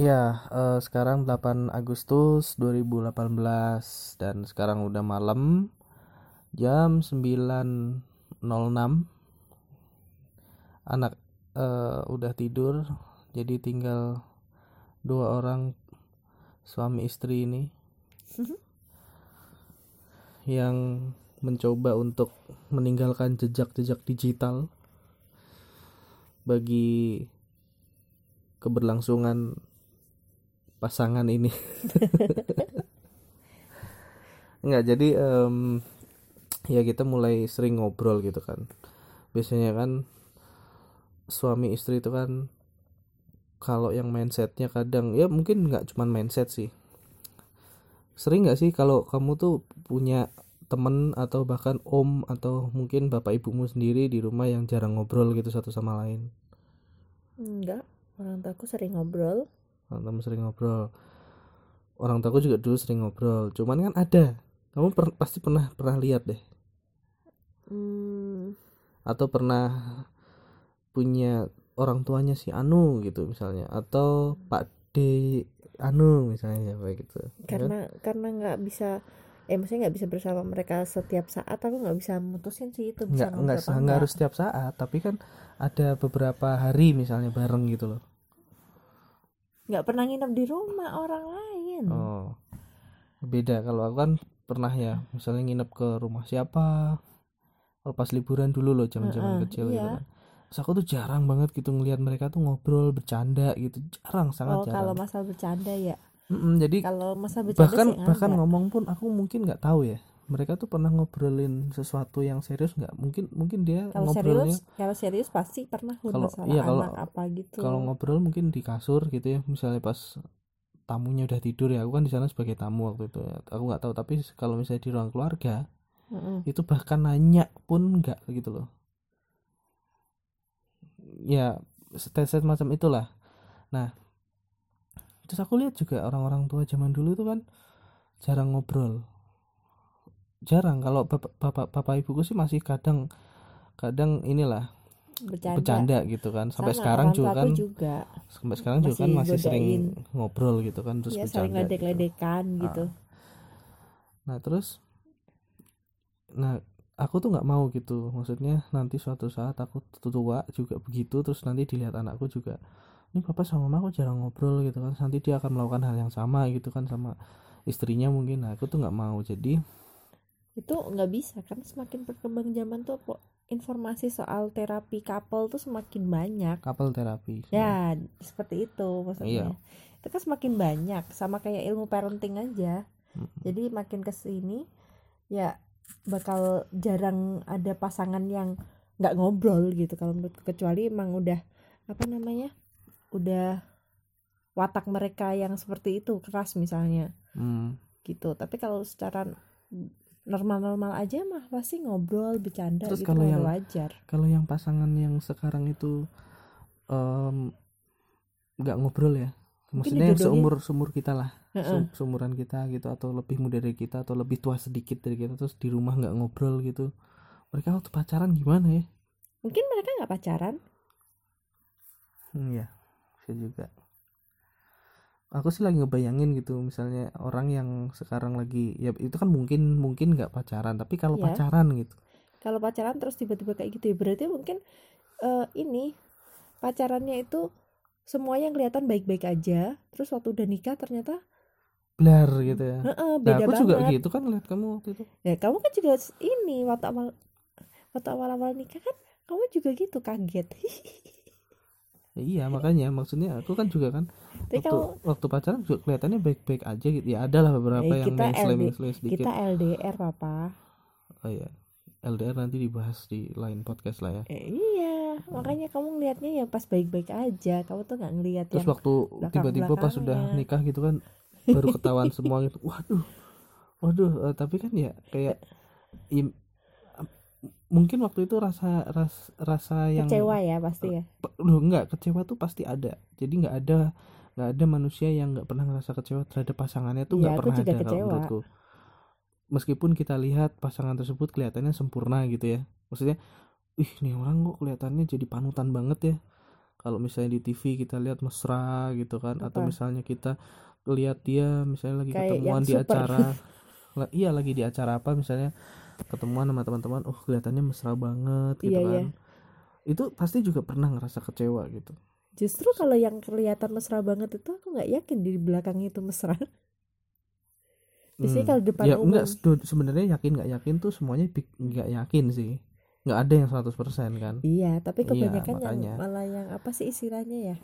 Ya, eh, sekarang 8 Agustus 2018 dan sekarang udah malam jam 9.06 anak eh, udah tidur jadi tinggal dua orang suami istri ini yang mencoba untuk meninggalkan jejak-jejak digital bagi keberlangsungan pasangan ini Enggak, jadi em, ya kita mulai sering ngobrol gitu kan. Biasanya kan suami istri itu kan kalau yang mindsetnya kadang ya mungkin nggak cuman mindset sih. Sering nggak sih kalau kamu tuh punya temen atau bahkan om atau mungkin bapak ibumu sendiri di rumah yang jarang ngobrol gitu satu sama lain. Enggak, orang tuaku sering ngobrol. Kamu sering ngobrol. Orang tuaku juga dulu sering ngobrol. Cuman kan ada. Kamu per- pasti pernah pernah lihat deh Hmm, atau pernah punya orang tuanya si Anu gitu misalnya atau Pak D Anu misalnya kayak gitu ya kan? karena karena nggak bisa eh maksudnya nggak bisa bersama mereka setiap saat aku nggak bisa mutusin sih itu bisa nggak nggak harus setiap saat tapi kan ada beberapa hari misalnya bareng gitu loh nggak pernah nginep di rumah orang lain. Oh. Beda kalau aku kan pernah ya misalnya nginep ke rumah siapa. Kalau pas liburan dulu loh zaman-zaman Heeh, kecil gitu iya. kan. Terus aku tuh jarang banget gitu ngelihat mereka tuh ngobrol bercanda gitu. Jarang sangat oh kalau jarang. masalah bercanda ya. Mm-mm, jadi kalau masa bercanda bahkan sih bahkan ngomong pun aku mungkin nggak tahu ya mereka tuh pernah ngobrolin sesuatu yang serius nggak? Mungkin mungkin dia kalau ngobrolnya serius kalau serius pasti pernah Kalau- iya, kalau- anak apa gitu. kalau ngobrol mungkin di kasur gitu ya misalnya pas tamunya udah tidur ya aku kan di sana sebagai tamu waktu itu ya. Aku nggak tahu tapi kalau misalnya di ruang keluarga Mm-mm. itu bahkan nanya pun nggak gitu loh. Ya set macam itulah. Nah terus aku lihat juga orang-orang tua zaman dulu itu kan jarang ngobrol jarang kalau bapak bapak, bapak ibuku sih masih kadang kadang inilah bercanda, bercanda gitu kan sampai Sama, sekarang juga kan juga sampai sekarang juga kan masih masih sering godain. ngobrol gitu kan terus ya bercanda gitu. ledek-ledekan gitu Nah terus, nah aku tuh nggak mau gitu. Maksudnya nanti suatu saat aku tua juga begitu, terus nanti dilihat anakku juga. Ini papa sama mama kok jarang ngobrol gitu kan. Nanti dia akan melakukan hal yang sama gitu kan sama istrinya mungkin. Nah aku tuh nggak mau. Jadi itu nggak bisa kan semakin berkembang zaman tuh kok informasi soal terapi couple tuh semakin banyak couple terapi. ya seperti itu maksudnya Iya. itu kan semakin banyak sama kayak ilmu parenting aja Mm. jadi makin ke sini ya bakal jarang ada pasangan yang nggak ngobrol gitu kalau menurutku kecuali emang udah apa namanya udah watak mereka yang seperti itu keras misalnya Hmm. gitu tapi kalau secara normal-normal aja mah pasti ngobrol bercanda Terus gitu kalau yang- wajar. Kalau yang pasangan yang sekarang itu nggak ngobrol ya. Maksudnya yang seumur seumur kita lah. Heeh. Sum- seumuran kita gitu atau lebih muda dari kita atau lebih tua sedikit dari kita terus di rumah nggak ngobrol gitu. Mereka waktu pacaran gimana ya? Mungkin mereka nggak pacaran. Hmm, ya bisa juga aku sih lagi ngebayangin gitu misalnya orang yang sekarang lagi ya itu kan mungkin mungkin nggak pacaran tapi kalau Iya. pacaran gitu. Kalau pacaran terus tiba-tiba kayak gitu ya berarti mungkin eh, ini pacarannya itu semua yang kelihatan baik-baik aja terus waktu udah nikah ternyata blar gitu ya. Heeh, nah, beda aku banget. juga gitu kan lihat kamu waktu itu. Ya kamu kan juga ini waktu awal waktu awal-awal nikah kan kamu juga gitu kaget Ya iya makanya. Maksudnya aku kan juga kan tapi waktu kamu waktu pacaran juga kelihatannya baik-baik aja gitu. Ya ada lah beberapa Eh, yang LD mengklaim sedikit kita LDR papa. Oh iya. LDR nanti dibahas di lain podcast lah ya. Eh, iya. Makanya kamu ngelihatnya ya pas baik-baik aja. Kamu tuh nggak ngelihat terus yang waktu tiba-tiba pas sudah belakang-belakangnya. nikah gitu kan baru ketahuan semua gitu waduh waduh. Eh, tapi kan ya kayak im- mungkin waktu itu rasa ras, rasa yang kecewa ya pasti ya Pe- Loh, enggak kecewa tuh pasti ada jadi nggak ada nggak ada manusia yang nggak pernah ngerasa kecewa terhadap pasangannya tuh Iya, nggak aku pernah ada kalau kecewa. menurutku meskipun kita lihat pasangan tersebut kelihatannya sempurna gitu ya maksudnya ih nih orang kok kelihatannya jadi panutan banget ya kalau misalnya di TV kita lihat mesra gitu kan atau Apa? misalnya kita lihat dia misalnya lagi Kayak ketemuan di super. acara iya lagi di acara apa misalnya ketemuan sama teman-teman oh kelihatannya mesra banget gitu Iya, kan iya. itu pasti juga pernah ngerasa kecewa gitu Justru kalau yang kelihatan mesra banget itu aku nggak yakin di belakangnya itu mesra. Biasanya Hmm. kalau depan ya umum. enggak sebenarnya yakin nggak yakin tuh semuanya nggak yakin sih nggak ada yang 100% kan Iya, tapi Iya, kebanyakan yang makanya. malah yang apa sih istilahnya ya?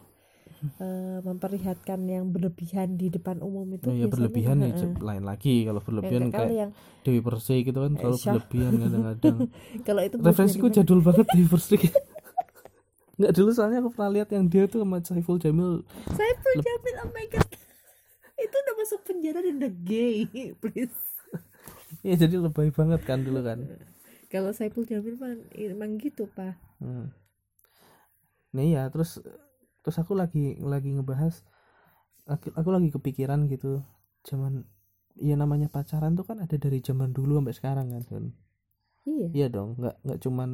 Eh, memperlihatkan yang berlebihan di depan umum itu ya biasanya, berlebihan ya cep- lain lagi. Kalau berlebihan kalau kayak yang Dewi Persik gitu kan Syah. berlebihan kadang-kadang. Kalau itu referensiku jadul banget Dewi Persik. Nggak dulu soalnya aku pernah lihat yang dia tuh sama Saiful Jamil? Saiful Jamil oh my god. Itu udah masuk penjara dan udah gay please. Ya jadi lebay banget kan dulu kan. Kalau Saiful Jamil emang, emang gitu pak. Hmm. nih ya terus terus aku lagi lagi ngebahas aku, aku lagi kepikiran gitu zaman ya namanya pacaran tuh kan ada dari zaman dulu sampai sekarang kan Sun. iya. Iya dong nggak nggak cuman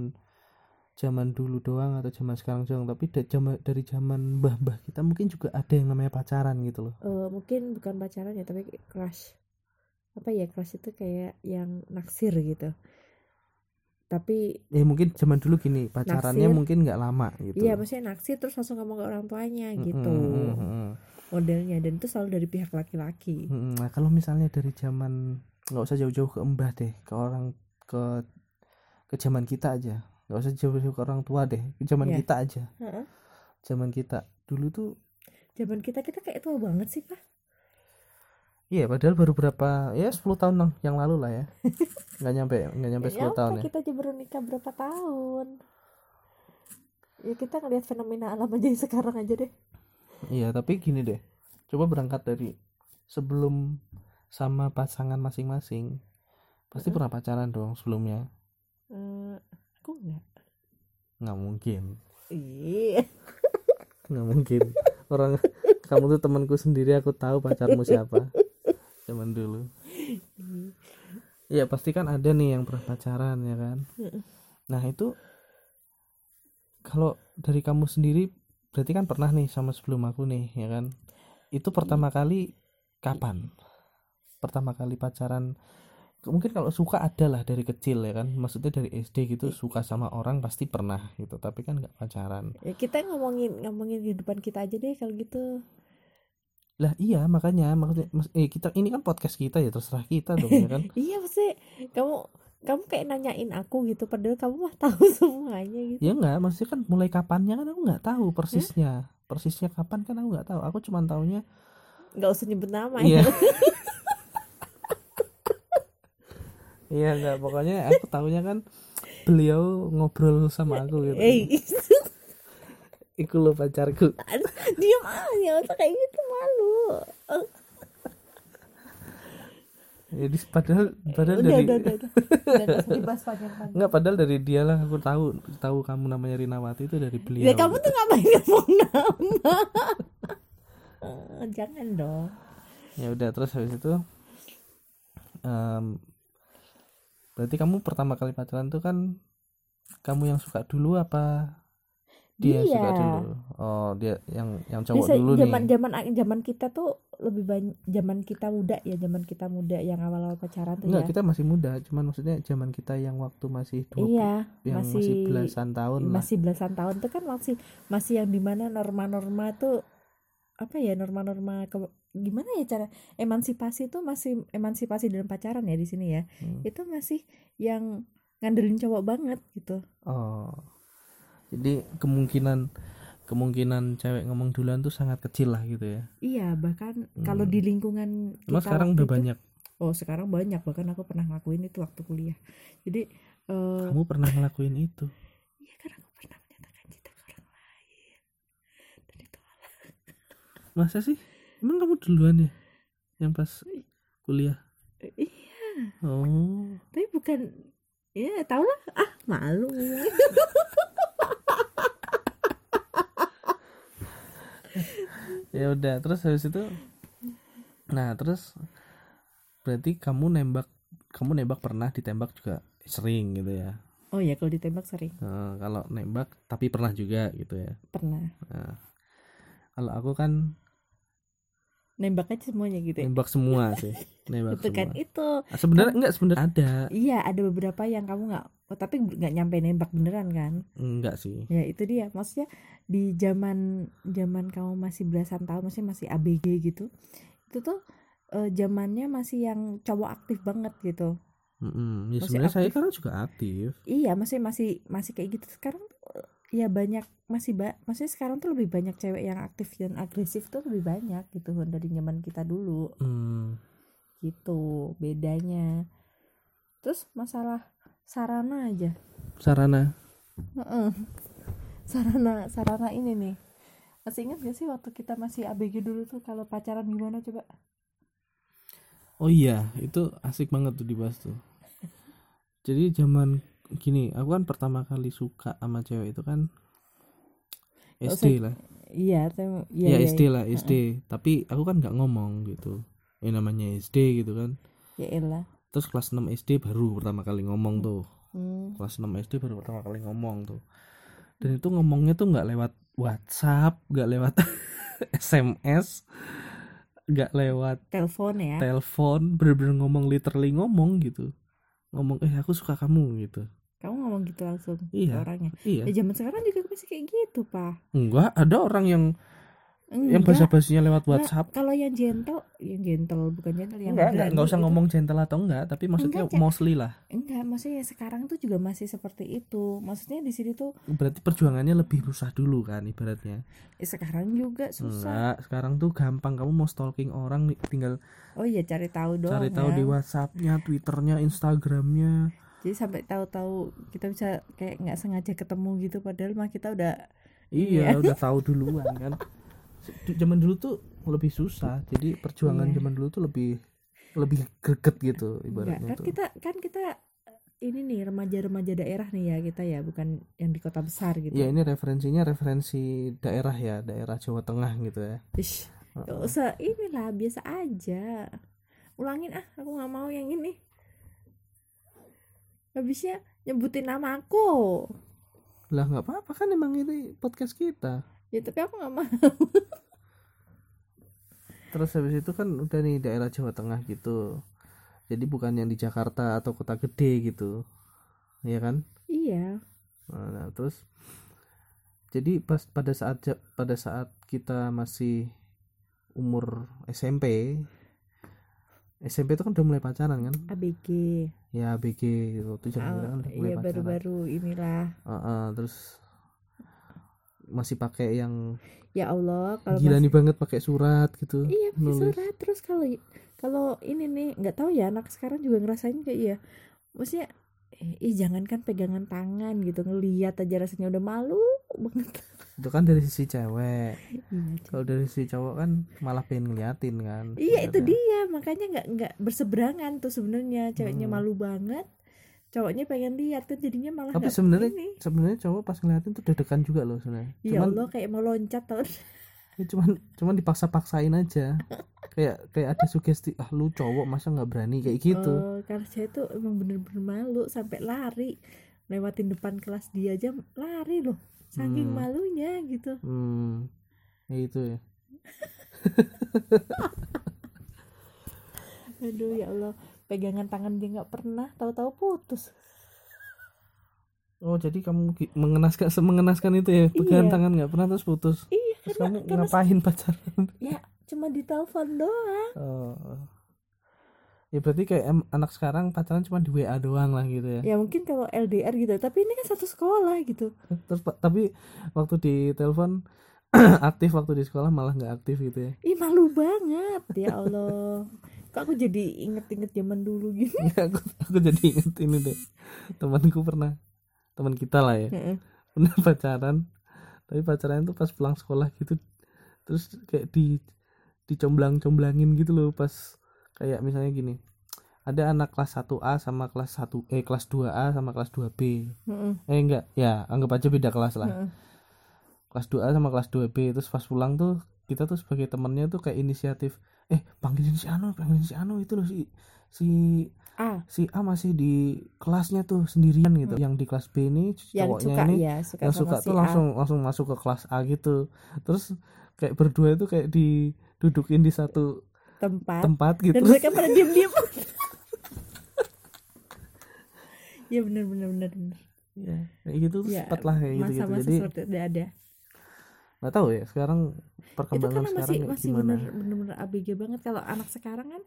zaman dulu doang atau zaman sekarang doang tapi da- zaman dari zaman mbah-mbah kita mungkin juga ada yang namanya pacaran gitu loh. Eh, mungkin bukan pacaran ya tapi crush. Apa ya crush itu kayak yang naksir gitu tapi ya mungkin zaman dulu gini pacarannya Naksir. mungkin nggak lama gitu iya maksudnya naksir terus langsung ngomong ke orang tuanya gitu mm-mm, modelnya dan itu selalu dari pihak laki-laki mm-mm. nah kalau misalnya dari zaman nggak usah jauh-jauh ke mbah deh ke orang ke ke zaman kita aja nggak usah jauh-jauh ke orang tua deh ke zaman Iya. kita aja Heeh. zaman kita dulu tuh zaman kita kita kayak tua banget sih pak iya padahal baru berapa ya 10 tahun lang- yang lalu lah ya nggak nyampe nggak nyampe 10 ya tahun apa, ya kita aja baru nikah berapa tahun ya kita ngelihat fenomena alam aja sekarang aja deh Iya, tapi gini deh. Coba berangkat dari sebelum sama pasangan masing-masing. Pasti Mm-mm. pernah pacaran dong sebelumnya. Eh, aku enggak Nggak mungkin. iya Nggak mungkin. Orang kamu tuh temanku sendiri, aku tahu pacarmu siapa. Zaman dulu. Iya, pasti kan ada nih yang pernah pacaran ya kan. Nah, itu kalau dari kamu sendiri berarti kan pernah nih sama sebelum aku nih, ya kan? Itu pertama kali kapan? Pertama kali pacaran mungkin kalau suka ada lah dari kecil ya kan maksudnya dari SD gitu suka sama orang pasti pernah gitu tapi kan nggak pacaran ya kita ngomongin ngomongin kehidupan kita aja deh kalau gitu lah iya makanya maksudnya mas- eh, kita ini kan podcast kita ya terserah kita dong ya kan? Iya pasti kamu kamu kayak nanyain aku gitu padahal kamu mah tahu semuanya gitu. Ya enggak maksudnya kan mulai kapannya kan aku nggak tahu persisnya. Persisnya kapan kan aku nggak tahu. Aku cuma taunya nggak usah nyebut nama. Iya. Ya iya enggak pokoknya aku taunya kan beliau ngobrol sama aku gitu. Eh iku lo pacarku. Diam aja otak kayak gitu malu. Jadi padahal padahal udah dari udah udah udah. Udah nggak padahal dari dia lah aku tahu tahu kamu namanya Rinawati itu dari beliau. ya kamu tuh ngapain ngomong nama? Jangan dong. Ya udah terus habis itu em, berarti kamu pertama kali pacaran tuh kan kamu yang suka dulu apa dia yang suka dulu? Oh, dia yang yang cowok Biasa dulu zaman nih. zaman zaman kita tuh lebih banyak zaman kita muda ya zaman kita muda yang awal-awal pacaran tuh Enggak, ya kita masih muda, cuman maksudnya zaman kita yang waktu masih 20 iya yang masih, masih belasan tahun lah. masih belasan tahun tuh kan masih masih yang di mana norma-norma tuh apa ya norma-norma ke- gimana ya cara emansipasi tuh masih emansipasi dalam pacaran ya di sini ya Hmm. itu masih yang ngandelin cowok banget gitu Oh. Jadi kemungkinan kemungkinan cewek ngomong duluan tuh sangat kecil lah gitu ya. iya bahkan kalau Hmm. di lingkungan kita sekarang waktu udah itu- banyak. oh sekarang banyak bahkan aku pernah ngelakuin itu waktu kuliah jadi eh Kamu pernah ngelakuin itu? iya karena aku pernah menyatakan cinta ke orang lain dan itu Masa sih? Emang kamu duluan ya? Yang pas kuliah? iya Oh. tapi bukan ya tau lah ah malu Ya udah, terus habis itu Nah, terus berarti kamu nembak kamu nembak pernah ditembak juga sering gitu ya. oh ya kalau ditembak sering. Nah, kalau nembak tapi pernah juga gitu ya? Pernah. Nah, kalau aku kan nembak aja semuanya gitu ya? Nembak semua sih nembak itu kan semua. itu. Ah, sebenarnya enggak sebenarnya ada. Iya ada beberapa yang kamu nggak oh, tapi nggak nyampe nembak beneran kan? Enggak sih. Ya itu dia. Maksudnya di zaman zaman kamu masih belasan tahun masih masih ABG gitu itu tuh eh, zamannya masih yang cowok aktif banget gitu. Mm-mm. ya Masih sebenarnya saya kan juga aktif. Iya masih masih masih kayak gitu. Sekarang tuh, ya banyak masih ba maksudnya sekarang tuh lebih banyak cewek yang aktif dan agresif tuh lebih banyak gitu dari zaman kita dulu. Hmm, gitu bedanya. Terus masalah sarana aja. Sarana. Heeh. sarana sarana ini nih. Masih ingat gak sih waktu kita masih ABG dulu tuh kalau pacaran gimana coba? Oh iya itu asik banget tuh dibahas tuh. Jadi zaman gini aku kan pertama kali suka sama cewek itu kan Oh, SD lah. iya tem ya iya, iya, SD lah SD tapi aku kan nggak ngomong gitu. Ya namanya SD gitu kan. Ya elah terus kelas 6 SD baru pertama kali ngomong tuh. Hmm. kelas 6 SD baru pertama kali ngomong tuh. Dan itu ngomongnya tuh nggak lewat WhatsApp nggak lewat SMS nggak lewat telepon ya? telepon bener-bener ngomong literally ngomong gitu. Ngomong eh aku suka kamu gitu. Kamu ngomong gitu langsung Iya. orangnya? iya. Ya zaman sekarang juga masih kayak gitu pak. Enggak ada orang yang Enggak. bahasa basinya lewat Nggak, WhatsApp. kalau yang gentle yang gentle bukan gentle yang enggak enggak enggak usah gitu. ngomong gentle atau enggak tapi maksudnya Enggak, mostly lah. Enggak maksudnya sekarang tuh juga masih seperti itu. Maksudnya di sini tuh berarti perjuangannya lebih susah dulu kan ibaratnya? Eh, sekarang juga susah. Enggak sekarang tuh gampang. Kamu mau stalking orang tinggal oh iya cari tahu doang cari tahu ya. di WhatsAppnya Twitternya Instagramnya. Jadi sampai tahu-tahu kita bisa kayak nggak sengaja ketemu gitu padahal mah kita udah iya Iya. udah tahu duluan kan zaman dulu tuh lebih susah. Jadi perjuangan Iya. zaman dulu tuh lebih lebih greget gitu Enggak, ibaratnya kan tuh. kita kan kita ini nih remaja-remaja daerah nih ya kita ya bukan yang di kota besar gitu. Ya ini referensinya referensi daerah ya daerah Jawa Tengah gitu ya. Ish, Heeh. gak usah inilah biasa aja. Ulangin ah aku nggak mau yang ini. Habisnya nyebutin nama aku. Lah nggak apa-apa kan emang ini podcast kita ya tapi aku nggak mau. Terus habis itu kan udah nih daerah Jawa Tengah gitu. Jadi bukan yang di Jakarta atau kota gede gitu. Ya kan? Iya. Nah, terus jadi pas pada saat pada saat kita masih umur SMP SMP itu kan udah mulai pacaran kan? ABG ya ABG gitu itu zaman kita kan mulai iya pacaran. baru-baru inilah. Heeh, terus masih pakai yang ya Allah kalau gila masih- nih banget pakai surat gitu Iya pakai surat. Terus kalau kalau ini nih nggak tahu ya anak sekarang juga ngerasain kayak iya. Maksudnya ih jangan kan pegangan tangan gitu ngeliat aja rasanya udah malu banget. Itu kan dari sisi cewek. Iya, kalau dari sisi cowok kan malah pengen ngeliatin kan Iya, itu dia. Makanya nggak nggak berseberangan tuh sebenarnya. Ceweknya Hmm. malu banget cowoknya pengen lihat kan jadinya malah tapi sebenarnya sebenarnya cowok pas ngeliatin tuh deg-degan juga loh sebenarnya. Ya Allah kayak mau loncat tau. Ya cuman cuman dipaksa-paksain aja. Kayak kayak ada sugesti ah lu cowok masa nggak berani? Kayak gitu. Oh, karena saya tuh emang bener-bener malu sampai lari. Lewatin depan kelas dia aja lari loh saking Hmm. malunya gitu. Hmm ya itu ya. Aduh ya Allah, pegangan tangan dia nggak pernah, tahu-tahu putus. oh jadi kamu mengenaskan semengenaskan itu ya pegangan Iya. tangan nggak pernah terus putus Iya, terus karena, kamu karena ngapain pacaran ya cuma di telepon doang. oh ya berarti kayak em- anak sekarang pacaran cuma di WA doang lah gitu ya Ya mungkin kalau LDR gitu, tapi ini kan satu sekolah gitu. terus tapi waktu di telepon aktif waktu di sekolah malah nggak aktif gitu ya Ih malu banget, ya Allah. Kok aku jadi inget-inget zaman dulu gitu. Ya, aku aku jadi inget ini deh temanku pernah teman kita lah ya Heeh. pernah pacaran tapi pacaran itu pas pulang sekolah gitu terus kayak di dicomblang-comblangin gitu loh pas kayak misalnya gini ada anak kelas 1A sama kelas 1 eh kelas 2A sama kelas 2B Heeh. eh enggak ya anggap aja beda kelas lah Heeh. kelas 2A sama kelas 2B terus pas pulang tuh kita tuh sebagai temennya tuh kayak inisiatif eh panggilin si Anu panggilin si Anu itu loh si si ah si A masih di kelasnya tuh sendirian gitu. Yang di kelas B ini yang cowoknya suka ini ya suka yang suka si tuh A. langsung langsung masuk ke kelas A gitu. Terus kayak berdua itu kayak didudukin di satu tempat. tempat gitu. Dan mereka pada diem diem ya benar benar benar benar ya kayak gitu tuh ya sempet lah kayak gitu gitu jadi seperti ada nggak tahu ya sekarang itu perkembangan kan sekarang masih masih gimana? bener bener bener ABG banget. Kalau anak sekarang kan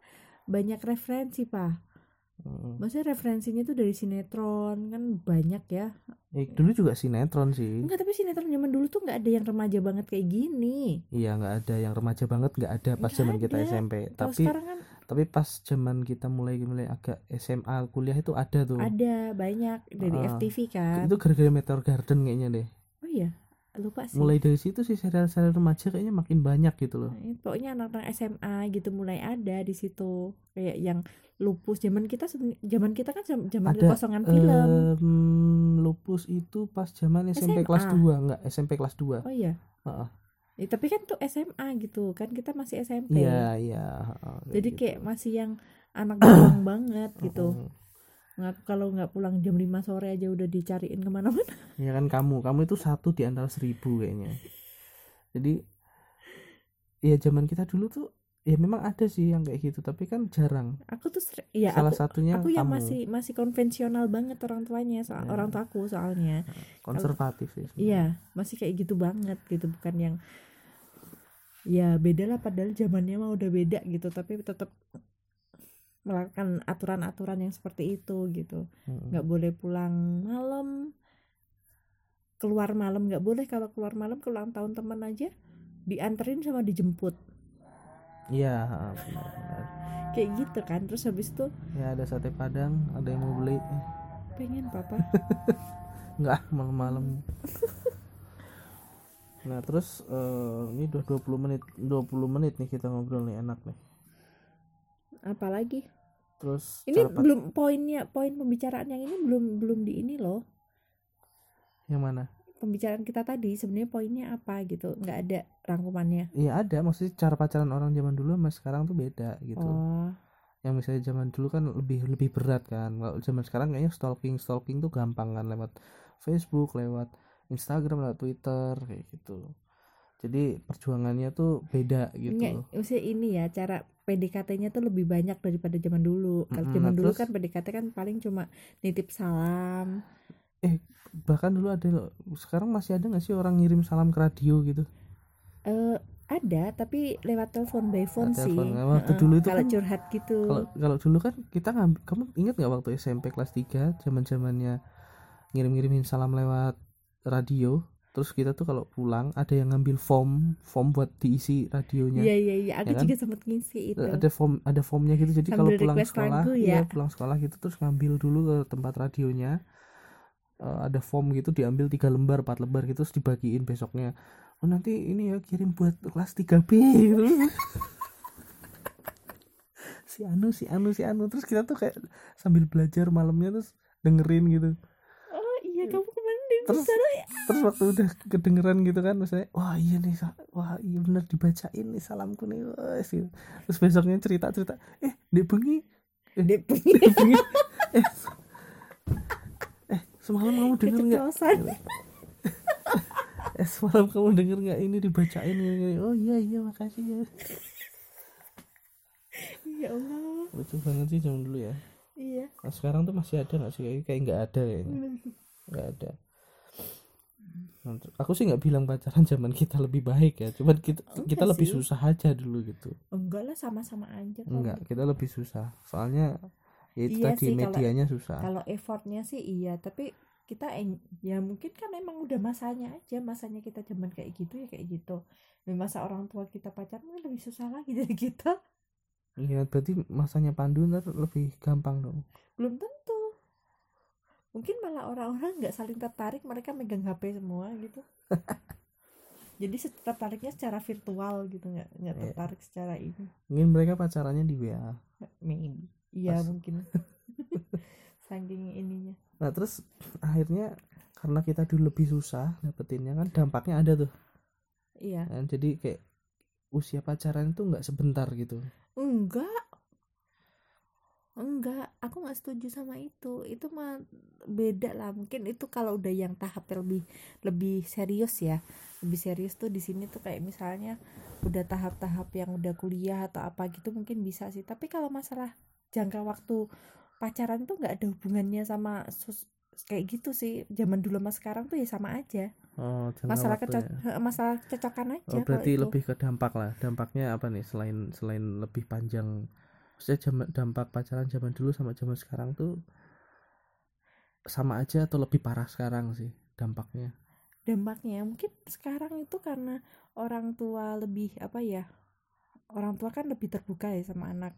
banyak referensi pak. Mm. maksudnya referensinya tuh dari sinetron kan banyak ya. Eh, dulu juga sinetron sih. Enggak tapi sinetron zaman dulu tuh nggak ada yang remaja banget kayak gini. Iya nggak ada yang remaja banget nggak ada pas zaman kita. SMP kalau tapi sekarang kan tapi pas zaman kita mulai mulai agak SMA kuliah itu ada tuh. Ada banyak. Dari Ah, FTV kan. Itu gara-gara Meteor Garden kayaknya deh. Oh iya lupa sih. Mulai dari situ sih serial-serial remaja kayaknya makin banyak gitu loh. Nah, pokoknya anak-anak SMA gitu mulai ada di situ. Kayak yang lupus. Zaman kita zaman kita kan zam- zaman Ada, kekosongan film. lupus itu pas zaman SMP kelas SMA. 2 enggak SMP kelas 2 oh iya. Heeh. Ya, tapi kan tuh SMA gitu. Kan kita masih SMP iya iya heeh, jadi gitu. kayak masih yang anak bawang banget gitu. Heeh. Nggak kalau nggak pulang jam 5 sore aja udah dicariin ke mana-mana. Ya kan kamu kamu itu satu di antara seribu kayaknya. Jadi ya zaman kita dulu tuh ya memang ada sih yang kayak gitu tapi kan jarang. Aku tuh ya salah aku satunya aku yang kamu. masih masih konvensional banget orang tuanya soal Ya. orang tuaku soalnya. Konservatif ya sebenarnya. iya masih kayak gitu banget gitu bukan yang ya beda lah padahal zamannya mah udah beda gitu tapi tetap melakukan aturan-aturan yang seperti itu gitu. Heeh. nggak boleh pulang malam. Keluar malam nggak boleh kalau keluar malam ke ulang tahun teman aja dianterin sama dijemput. Iya kayak gitu kan terus habis itu ya ada sate padang ada yang mau beli. Pengen papa. Enggak malam-malam. Nah terus eh, ini udah 20 menit 20 menit nih kita ngobrol nih enak nih. Apalagi terus ini belum poinnya poin pembicaraan yang ini belum belum di ini loh. Yang mana? Pembicaraan kita tadi sebenarnya poinnya apa gitu. Nggak ada rangkumannya. Iya ada. Maksudnya cara pacaran orang zaman dulu sama sekarang tuh beda gitu. Oh. Yang misalnya zaman dulu kan lebih lebih berat kan. Kalau zaman sekarang kayaknya stalking stalking tuh gampang kan. Lewat Facebook lewat Instagram lewat Twitter kayak gitu jadi perjuangannya tuh beda gitu Nggak, maksudnya ini ya cara PDKT-nya tuh lebih banyak daripada zaman dulu. Kalau zaman nah dulu terus- kan PDKT kan paling cuma nitip salam. bahkan dulu ada sekarang masih ada nggak sih orang ngirim salam ke radio gitu Eh ada tapi lewat telepon by phone Lewat sih. telepon. Nah, waktu Heeh, dulu itu kalau kan- curhat gitu. kalau kalau dulu kan kita ngambil kamu ingat nggak waktu SMP kelas 3 zaman zamannya ngirim-ngirimin salam lewat radio terus kita tuh kalau pulang ada yang ngambil form form buat diisi radionya. Iya iya iya, aku Ya kan? juga sempat ngisi itu. ada form ada formnya gitu. Jadi kalau pulang sekolah lagu iya ya. pulang sekolah gitu terus ngambil dulu ke tempat radionya. Eh, ada form gitu diambil tiga lembar empat lembar gitu terus dibagiin besoknya. Oh nanti ini ya kirim buat kelas 3B gitu si Anu si Anu si Anu. Terus kita tuh kayak sambil belajar malamnya terus dengerin gitu. Oh iya. Kamu di terus ya. terus waktu udah kedengeran gitu kan misalnya wah iya nih wah iya bener dibacain nih salamku nih wah, sih. terus besoknya cerita cerita eh dek bengi Dep. dek bengi eh eh semalam kamu denger nggak Keceplosan. eh semalam kamu denger nggak ini dibacain gini, gini. oh iya iya makasih ya Ya Allah. lucu banget sih zaman dulu ya Iya. nah, sekarang tuh masih ada nggak sih kayak nggak ada kayaknya nggak ada aku sih nggak bilang pacaran zaman kita lebih baik ya cuman kita Enggak kita lebih sih. susah aja dulu gitu Enggak lah sama-sama aja kok. enggak kita lebih susah soalnya ya itu Iya tadi sih, kalau- medianya susah Kalau effortnya sih iya, tapi kita ya mungkin kan emang udah masanya aja, masanya kita zaman kayak gitu ya kayak gitu. Dan masa orang tua kita pacaran lebih susah lagi dari kita. Iya berarti masanya Pandu ntar lebih gampang dong Belum tentu. Mungkin malah orang-orang nggak saling tertarik, mereka megang HP semua gitu. Jadi tertariknya secara virtual gitu, nggak nggak Iya. tertarik secara ini. mungkin mereka pacarannya di WA Maybe. Iya mungkin. Saking ininya. nah terus akhirnya karena kita dulu lebih susah dapetinnya kan dampaknya ada tuh Iya. Kan, jadi kayak usia pacaran itu nggak sebentar gitu enggak enggak aku nggak setuju sama itu. Itu mah beda lah. Mungkin itu kalau udah yang tahap lebih lebih serius ya. Lebih serius tuh di sini tuh kayak misalnya udah tahap-tahap yang udah kuliah atau apa gitu mungkin bisa sih. Tapi kalau masalah jangka waktu pacaran tuh nggak ada hubungannya sama sus- kayak gitu sih. Zaman dulu sama sekarang tuh ya sama aja. Oh masalah keco- ya. masalah cocokan aja Oh, berarti lebih ke dampak lah. Dampaknya apa nih selain selain lebih panjang maksudnya jam- dampak pacaran zaman dulu sama zaman sekarang tuh sama aja atau lebih parah sekarang sih dampaknya? Dampaknya mungkin sekarang itu karena orang tua lebih apa ya orang tua kan lebih terbuka ya sama anak.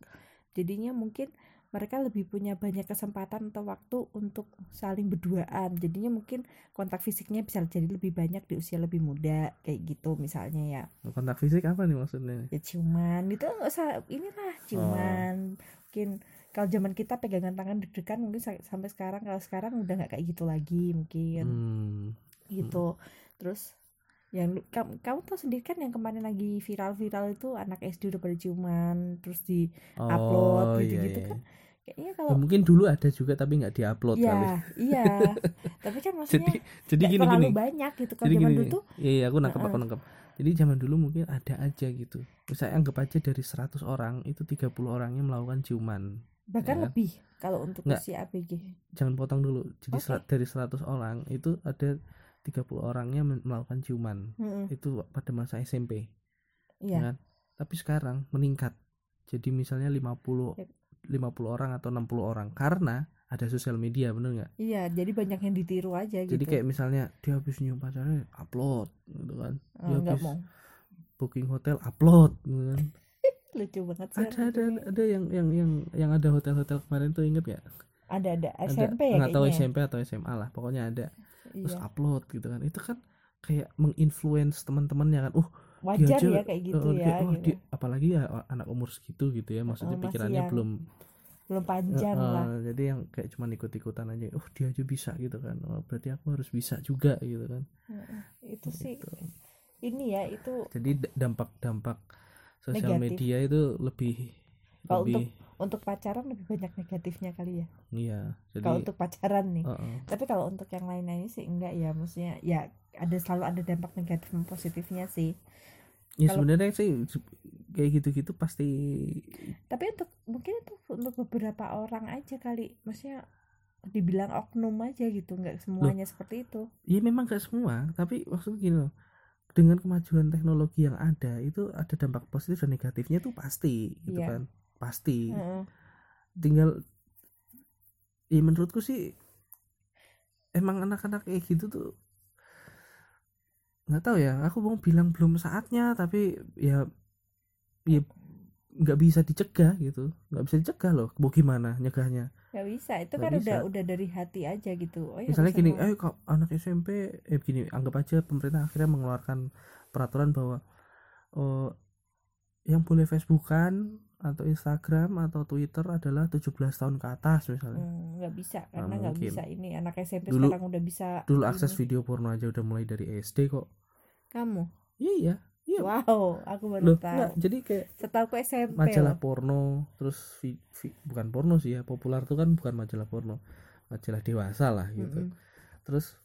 Jadinya mungkin mereka lebih punya banyak kesempatan atau waktu untuk saling berduaan. Jadinya mungkin kontak fisiknya bisa jadi lebih banyak di usia lebih muda kayak gitu misalnya ya. Kontak fisik apa nih maksudnya? Ya ciuman itu nggak usah inilah ciuman mungkin kalau zaman kita pegangan tangan deg-degan mungkin sa- sampai sekarang kalau sekarang udah nggak kayak gitu lagi mungkin. Hmm. gitu. Terus yang kamu, kamu tahu sendiri kan yang kemarin lagi viral-viral itu anak SD udah pada ciuman terus di upload Oh, gitu-gitu iya, kan? Iya. kayaknya Ya, kalau mungkin dulu ada juga tapi nggak diupload kali. iya. Tapi kan maksudnya jadi jadi gini terlalu gini. banyak gitu kalau jadi zaman gini dulu tuh iya iya aku nangkep aku Heeh. nangkep jadi zaman dulu mungkin ada aja gitu misalnya anggap aja dari 100 orang itu 30 orangnya melakukan ciuman bahkan Ya. lebih kalau untuk Nggak. usia ABG jangan potong dulu jadi sera- dari 100 orang itu ada 30 orangnya melakukan ciuman Mm-mm. itu pada masa SMP iya kan? tapi sekarang meningkat jadi misalnya 50 Yep. 50 orang atau 60 orang karena ada sosial media bener nggak? Iya jadi banyak yang ditiru aja jadi gitu. kayak misalnya dia habis nyium pacarnya upload gitu kan. Oh, dia nggak habis mau. booking hotel upload gitu kan. Lucu banget sih ada ada orangnya. ada yang yang yang yang ada hotel-hotel kemarin tuh inget ya ada ada ada SMP ya nggak tahu ya? SMP atau SMA lah pokoknya ada. Terus iya. upload gitu kan. Itu kan kayak menginfluence teman-temannya kan. Uh wajar aja, ya kayak gitu uh, ya dia- oh, gitu. dia- apalagi ya anak umur segitu gitu ya maksudnya masih pikirannya yang belum belum panjang uh, uh, lah jadi yang kayak cuma ikut-ikutan aja oh dia aja bisa gitu kan oh, berarti aku harus bisa juga gitu kan Heeh. itu sih Gitu. ini ya itu jadi d- dampak-dampak sosial Negatif. media itu lebih Kalau lebih untuk pacaran lebih banyak negatifnya kali ya iya jadi kalau untuk pacaran nih uh, uh. tapi kalau untuk yang lain-lainnya sih enggak ya maksudnya ya ada selalu ada dampak negatif dan positifnya sih ya Kalau- sebenarnya sih kayak gitu-gitu pasti tapi untuk mungkin itu untuk beberapa orang aja kali. Maksudnya dibilang oknum aja gitu nggak semuanya seperti itu. Ya memang gak semua. Tapi maksudnya gini loh dengan kemajuan teknologi yang ada itu ada dampak positif dan negatifnya itu pasti gitu Iya. kan? Pasti. Heeh. tinggal ya menurutku sih emang anak-anak kayak gitu tuh nggak tahu ya. Aku mau bilang belum saatnya tapi ya ya nggak bisa dicegah gitu. Nggak bisa dicegah loh mau gimana nyegahnya? Nggak bisa itu Nggak kan bisa. udah udah dari hati aja gitu. Oh, ya misalnya gini eh kok anak SMP eh gini anggap aja pemerintah akhirnya mengeluarkan peraturan bahwa oh yang boleh Facebookan atau Instagram atau Twitter adalah 17 tahun ke atas misalnya. Hmm, nggak bisa Nggak karena nggak mungkin. bisa ini anak SMP Dulu- sekarang udah bisa dulu ini. akses video porno aja udah mulai dari SD kok. Kamu? Iya iya wow aku baru loh tahu enggak jadi kayak setahu SMP majalah loh. porno terus vi- vi- bukan porno sih ya populer tuh kan bukan majalah porno majalah dewasa lah gitu Mm-mm. terus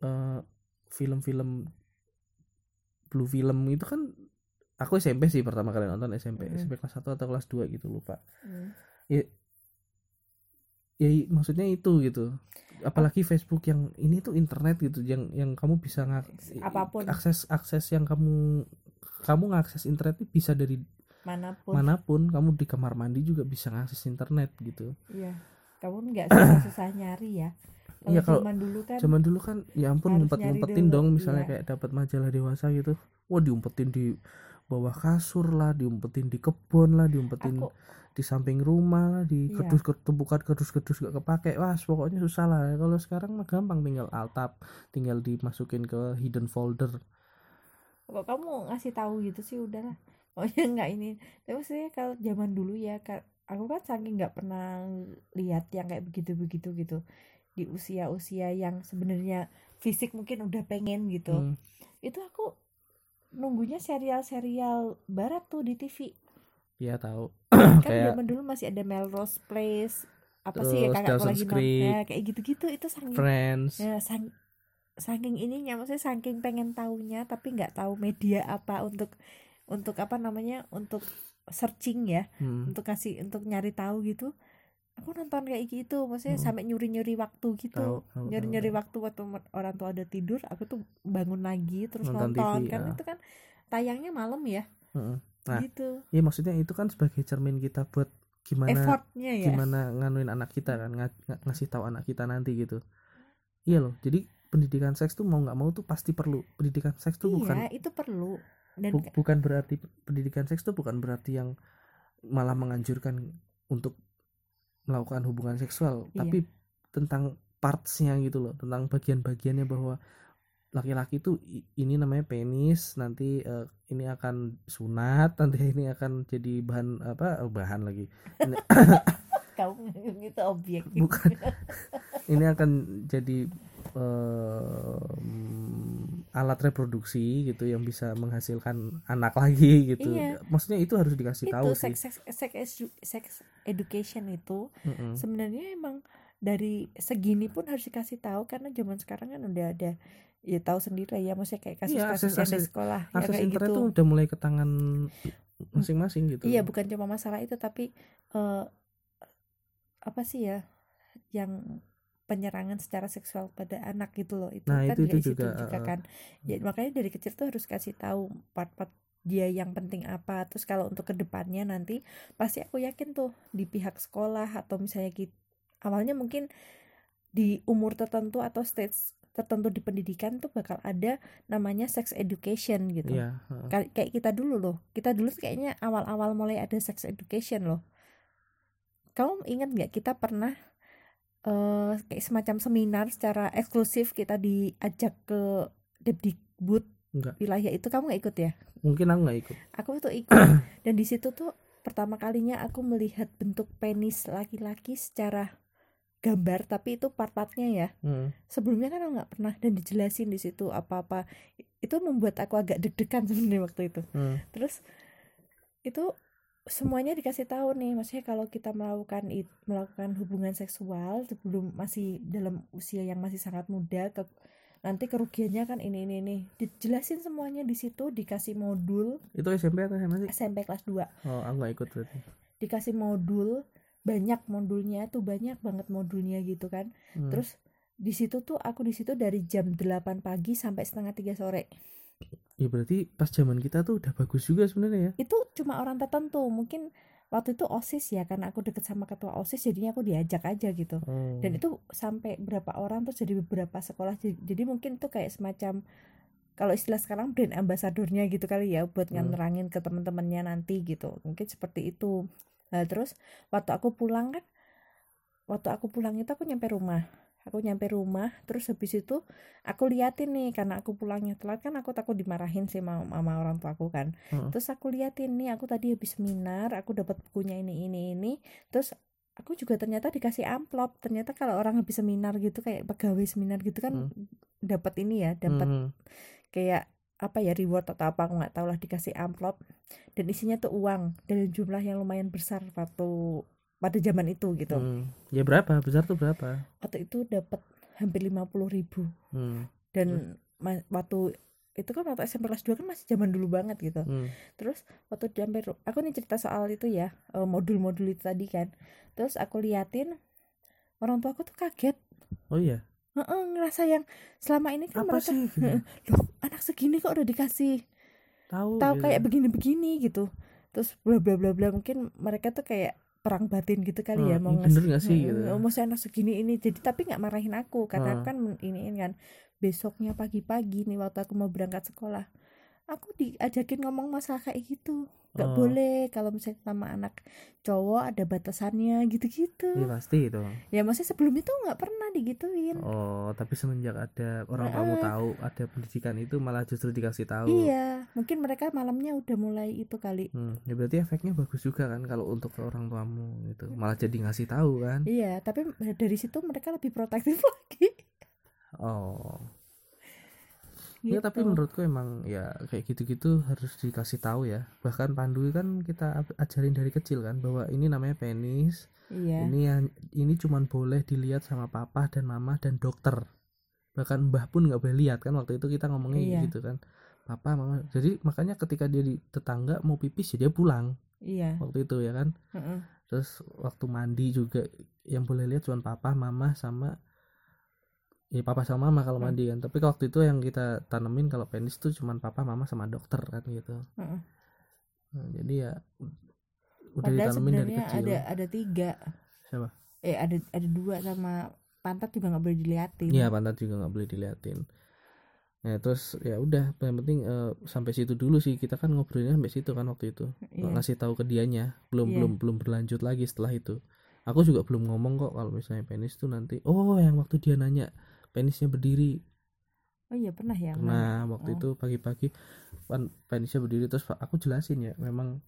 eh, film-film blue film itu kan aku SMP sih pertama kali nonton SMP Mm. SMP kelas 1 atau kelas 2 gitu lupa Hmm. ya i- maksudnya itu gitu. Apalagi Facebook yang ini tuh internet gitu yang yang kamu bisa ngak Apa pun. akses akses yang kamu kamu ngakses internet itu bisa dari mana pun. mana pun. Kamu di kamar mandi juga bisa ngakses internet gitu. Iya. Kamu nggak susah-susah nyari ya? Kalau Iya, kalau zaman dulu kan zaman dulu kan ya ampun ngumpet ngumpetin dulu, dong misalnya iya. kayak dapat majalah dewasa gitu. Wah diumpetin di bawah kasur lah diumpetin di kebun lah diumpetin aku di samping rumah lah di Iya. kedus ketumpukan kedus kedus gak kepake. Wah pokoknya susah lah. Kalau sekarang mah gampang tinggal altap tinggal dimasukin ke hidden folder. Kok kamu ngasih tahu gitu sih? Udahlah. Pokoknya nggak ini. Tapi maksudnya kalau zaman dulu ya aku kan saking nggak pernah lihat yang kayak begitu begitu gitu. Di usia usia yang sebenarnya fisik mungkin udah pengen gitu. Hmm. itu aku nunggunya serial-serial barat tuh di TV Iya tahu. kan Kayak zaman dulu masih ada Melrose Place apa sih ya Terus kakakku Dawson's lagi nonton ya, kayak gitu-gitu itu saking Friends. ya sang- saking ininya maksudnya saking pengen taunya tapi nggak tahu media apa untuk untuk apa namanya untuk searching ya Hmm. untuk kasih untuk nyari tahu gitu aku nonton kayak gitu maksudnya Hmm. sampai nyuri-nyuri waktu gitu nyuri-nyuri waktu waktu orang tua ada tidur aku tuh bangun lagi terus Nonton nonton, TV, kan ya. itu kan tayangnya malam ya tahu. Nah, gitu Iya maksudnya itu kan sebagai cermin kita buat gimana effortnya ya gimana nganuin anak kita kan nga- ngasih tahu anak kita nanti gitu. Iya loh. Jadi pendidikan seks tuh mau nggak mau tuh pasti perlu. Pendidikan seks tuh bukan iya itu perlu dan bu- bukan berarti pendidikan seks tuh bukan berarti yang malah menganjurkan untuk melakukan hubungan seksual, Iya. tapi tentang partsnya gitu loh, tentang bagian-bagiannya bahwa laki-laki itu i- ini namanya penis, nanti eh, ini akan sunat, nanti ini akan jadi bahan apa oh, bahan lagi, ini, kamu itu objek bukan, ini akan jadi em, alat reproduksi gitu yang bisa menghasilkan anak lagi gitu. Iya. Maksudnya itu harus dikasih itu tahu sex, sih. sex, sex, sex education itu Mm-mm. sebenarnya emang dari segini pun harus dikasih tahu karena zaman sekarang kan udah ada ya tahu sendiri ya maksudnya kayak Iya, kasus-kasus akses- yang di sekolah ya Akses kayak internet gitu. tuh udah mulai ke tangan masing-masing gitu. iya bukan cuma masalah itu tapi eh, apa sih ya yang penyerangan secara seksual pada anak gitu loh. Itu Nah, kan itu- ya itu juga, juga eh, kan. ya makanya dari kecil tuh harus kasih tahu part-part dia yang penting apa. Terus kalau untuk ke depannya nanti pasti aku yakin tuh di pihak sekolah atau misalnya kita awalnya mungkin di umur tertentu atau stage tertentu di pendidikan tuh bakal ada namanya sex education gitu Iya, heeh. Kay- kayak kita dulu loh kita dulu tuh kayaknya awal-awal mulai ada sex education loh kamu ingat nggak kita pernah eh kayak semacam seminar secara eksklusif kita diajak ke Depdikbud Enggak. wilayah itu kamu nggak ikut ya Mungkin aku nggak ikut. aku tuh ikut dan di situ tuh pertama kalinya aku melihat bentuk penis laki-laki secara gambar tapi itu part-partnya ya Heeh. sebelumnya kan aku nggak pernah dan dijelasin di situ apa-apa itu membuat aku agak deg-degan sebenarnya waktu itu Heeh. terus itu semuanya dikasih tahu nih maksudnya kalau kita melakukan it- melakukan hubungan seksual sebelum masih dalam usia yang masih sangat muda ke nanti kerugiannya kan ini ini ini dijelasin semuanya di situ dikasih modul Itu SMP atau SMA sih? SMP kelas 2 Oh, aku nggak ikut berarti. dikasih modul banyak modulnya tuh banyak banget modulnya gitu kan Hmm. terus di situ tuh aku di situ dari jam 8 pagi sampai setengah tiga sore Ya berarti pas zaman kita tuh udah bagus juga sebenarnya ya. itu cuma orang tertentu mungkin waktu itu osis ya karena aku deket sama ketua osis jadinya aku diajak aja gitu Oh. dan itu sampai berapa orang terus jadi beberapa sekolah jadi, jadi mungkin itu kayak semacam kalau istilah sekarang brand ambasadornya gitu kali ya buat Hmm. nerangin ke teman-temannya nanti gitu mungkin seperti itu nah terus waktu aku pulang kan waktu aku pulang itu aku nyampe rumah. Aku nyampe rumah terus habis itu aku liatin nih karena aku pulangnya telat kan aku takut dimarahin sih sama, sama orang tua aku kan. Heeh. terus aku liatin nih aku tadi habis seminar aku dapat bukunya ini ini ini. Terus aku juga ternyata dikasih amplop. Ternyata kalau orang habis seminar gitu kayak pegawai seminar gitu kan dapat ini ya dapat Hmm. kayak apa ya reward atau apa aku nggak tahu lah dikasih amplop dan isinya tuh uang dan jumlah yang lumayan besar waktu pada zaman itu gitu Hmm. Ya berapa? Besar tuh berapa? waktu itu dapat hampir lima puluh ribu Hmm. dan ma- waktu itu kan waktu SMP kelas 2 kan masih zaman dulu banget gitu Hmm. terus waktu sampai aku nih cerita soal itu ya eh, modul-modul itu tadi kan terus aku liatin orang tua aku tuh kaget Oh iya. Heeh, ngerasa yang selama ini kan Apa mereka sih? Gitu. loh anak segini kok udah dikasih Tahu. tahu gitu. kayak begini-begini gitu terus bla bla bla bla mungkin mereka tuh kayak perang batin gitu kali ya Oh, mau ini bener nggak sih, gitu. oh, maksudnya anak segini ini jadi tapi nggak marahin aku karena aku kan iniin kan besoknya pagi-pagi nih waktu aku mau berangkat sekolah aku diajakin ngomong masalah kayak gitu nggak Oh. boleh kalau misalnya sama anak cowok ada batasannya gitu-gitu Iya pasti itu. ya maksudnya sebelum itu nggak pernah digituin Oh, tapi semenjak ada orang kamu Heeh. tahu ada pendidikan itu malah justru dikasih tahu. iya mungkin mereka malamnya udah mulai itu kali Hmm, ya berarti efeknya bagus juga kan kalau untuk orang tuamu itu malah jadi ngasih tahu kan. iya tapi dari situ mereka lebih protektif lagi Oh. Ya gitu. tapi menurutku emang ya kayak gitu-gitu harus dikasih tahu ya. Bahkan Pandu kan kita ajarin dari kecil kan bahwa ini namanya penis. iya Ini yang ini cuman boleh dilihat sama papa dan mama dan dokter. Bahkan mbah pun nggak boleh lihat kan waktu itu kita ngomongnya Iya. gitu kan. Papa mama. Jadi makanya ketika dia di tetangga mau pipis ya dia pulang iya waktu itu ya kan. Heeh. Terus waktu mandi juga yang boleh lihat cuma papa, mama sama ya papa sama mama kalau Hmm. mandi kan. Tapi waktu itu yang kita tanemin kalau penis tuh cuma papa, mama sama dokter kan gitu. Heeh. Nah, jadi ya udah padahal ditanemin dari kecil. ada ada tiga Siapa? eh ada ada dua sama pantat juga nggak boleh diliatin Iya pantat juga nggak boleh diliatin. Nah terus ya udah yang penting eh, sampai situ dulu sih kita kan ngobrolnya sampai situ kan waktu itu Iya. ngasih tahu ke dianya belum Iya. belum belum berlanjut lagi setelah itu. Aku juga belum ngomong kok kalau misalnya penis tuh nanti oh yang waktu dia nanya penisnya berdiri. Oh iya pernah ya nah waktu Oh. itu pagi-pagi kan penisnya berdiri terus aku jelasin ya memang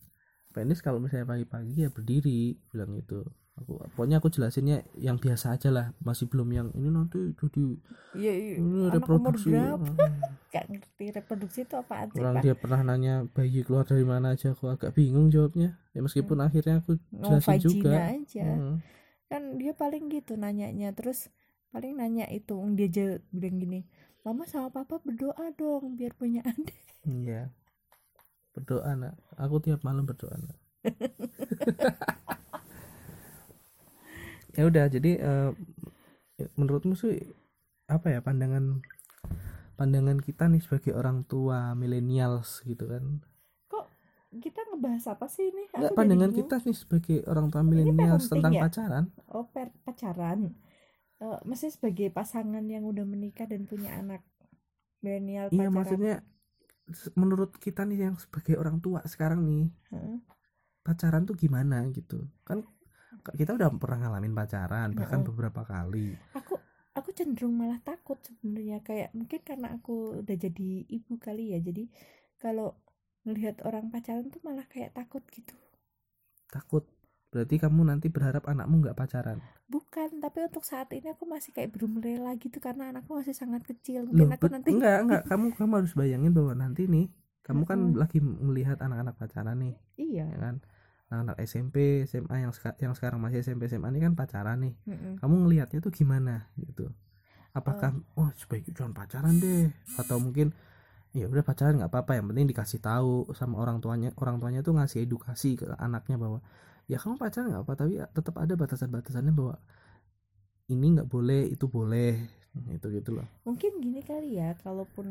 penis kalau misalnya pagi-pagi ya berdiri bilang gitu. Aku pokoknya aku jelasinnya yang biasa aja lah masih belum yang ini nanti jadi iya, iya. ini reproduksi. Hmm. gak ngerti reproduksi itu apaan sih orang dia pernah nanya bayi keluar dari mana aja? Aku agak bingung jawabnya. Ya meskipun akhirnya aku mau jelasin vagina juga aja. Hmm. kan dia paling gitu nanyanya terus paling nanya itu dia aja bilang gini mama sama papa berdoa dong biar punya adik. Iya. Berdoa nak. Aku tiap malam berdoa nak. Ya udah jadi eh, menurutmu sih apa ya pandangan pandangan kita nih sebagai orang tua millennials gitu kan? Kok kita ngebahas apa sih ini? Aku pandangan kita nih sebagai orang tua penting tentang ya? pacaran. Oh per pacaran Maksudnya sebagai pasangan yang udah menikah dan punya anak milenial iya maksudnya menurut kita nih yang sebagai orang tua sekarang nih Heeh. pacaran tuh gimana gitu? Kan kita udah pernah ngalamin pacaran bahkan Mm-mm. beberapa kali. Aku aku cenderung malah takut sebenarnya. Kayak mungkin karena aku udah jadi ibu kali ya. Jadi kalau melihat orang pacaran tuh malah kayak takut gitu. Takut berarti kamu nanti berharap anakmu nggak pacaran? Bukan tapi untuk saat ini aku masih kayak belum rela gitu karena anakku masih sangat kecil. Loh, mungkin aku bet- nanti enggak enggak. Kamu kamu harus bayangin bahwa nanti nih kamu kan Mm-mm. lagi melihat anak-anak pacaran nih iya. ya kan? Anak-anak SMP SMA yang seka- yang sekarang masih SMP SMA ini kan pacaran nih. Mm-mm. kamu ngelihatnya tuh gimana gitu? Apakah oh sebaiknya jangan pacaran deh atau mungkin ya udah pacaran nggak apa-apa. Yang penting dikasih tahu sama orang tuanya orang tuanya tuh ngasih edukasi ke anaknya bahwa ya kamu pacaran nggak apa tapi tetap ada batasan-batasannya bahwa ini nggak boleh itu boleh itu gitu loh mungkin gini kali ya kalaupun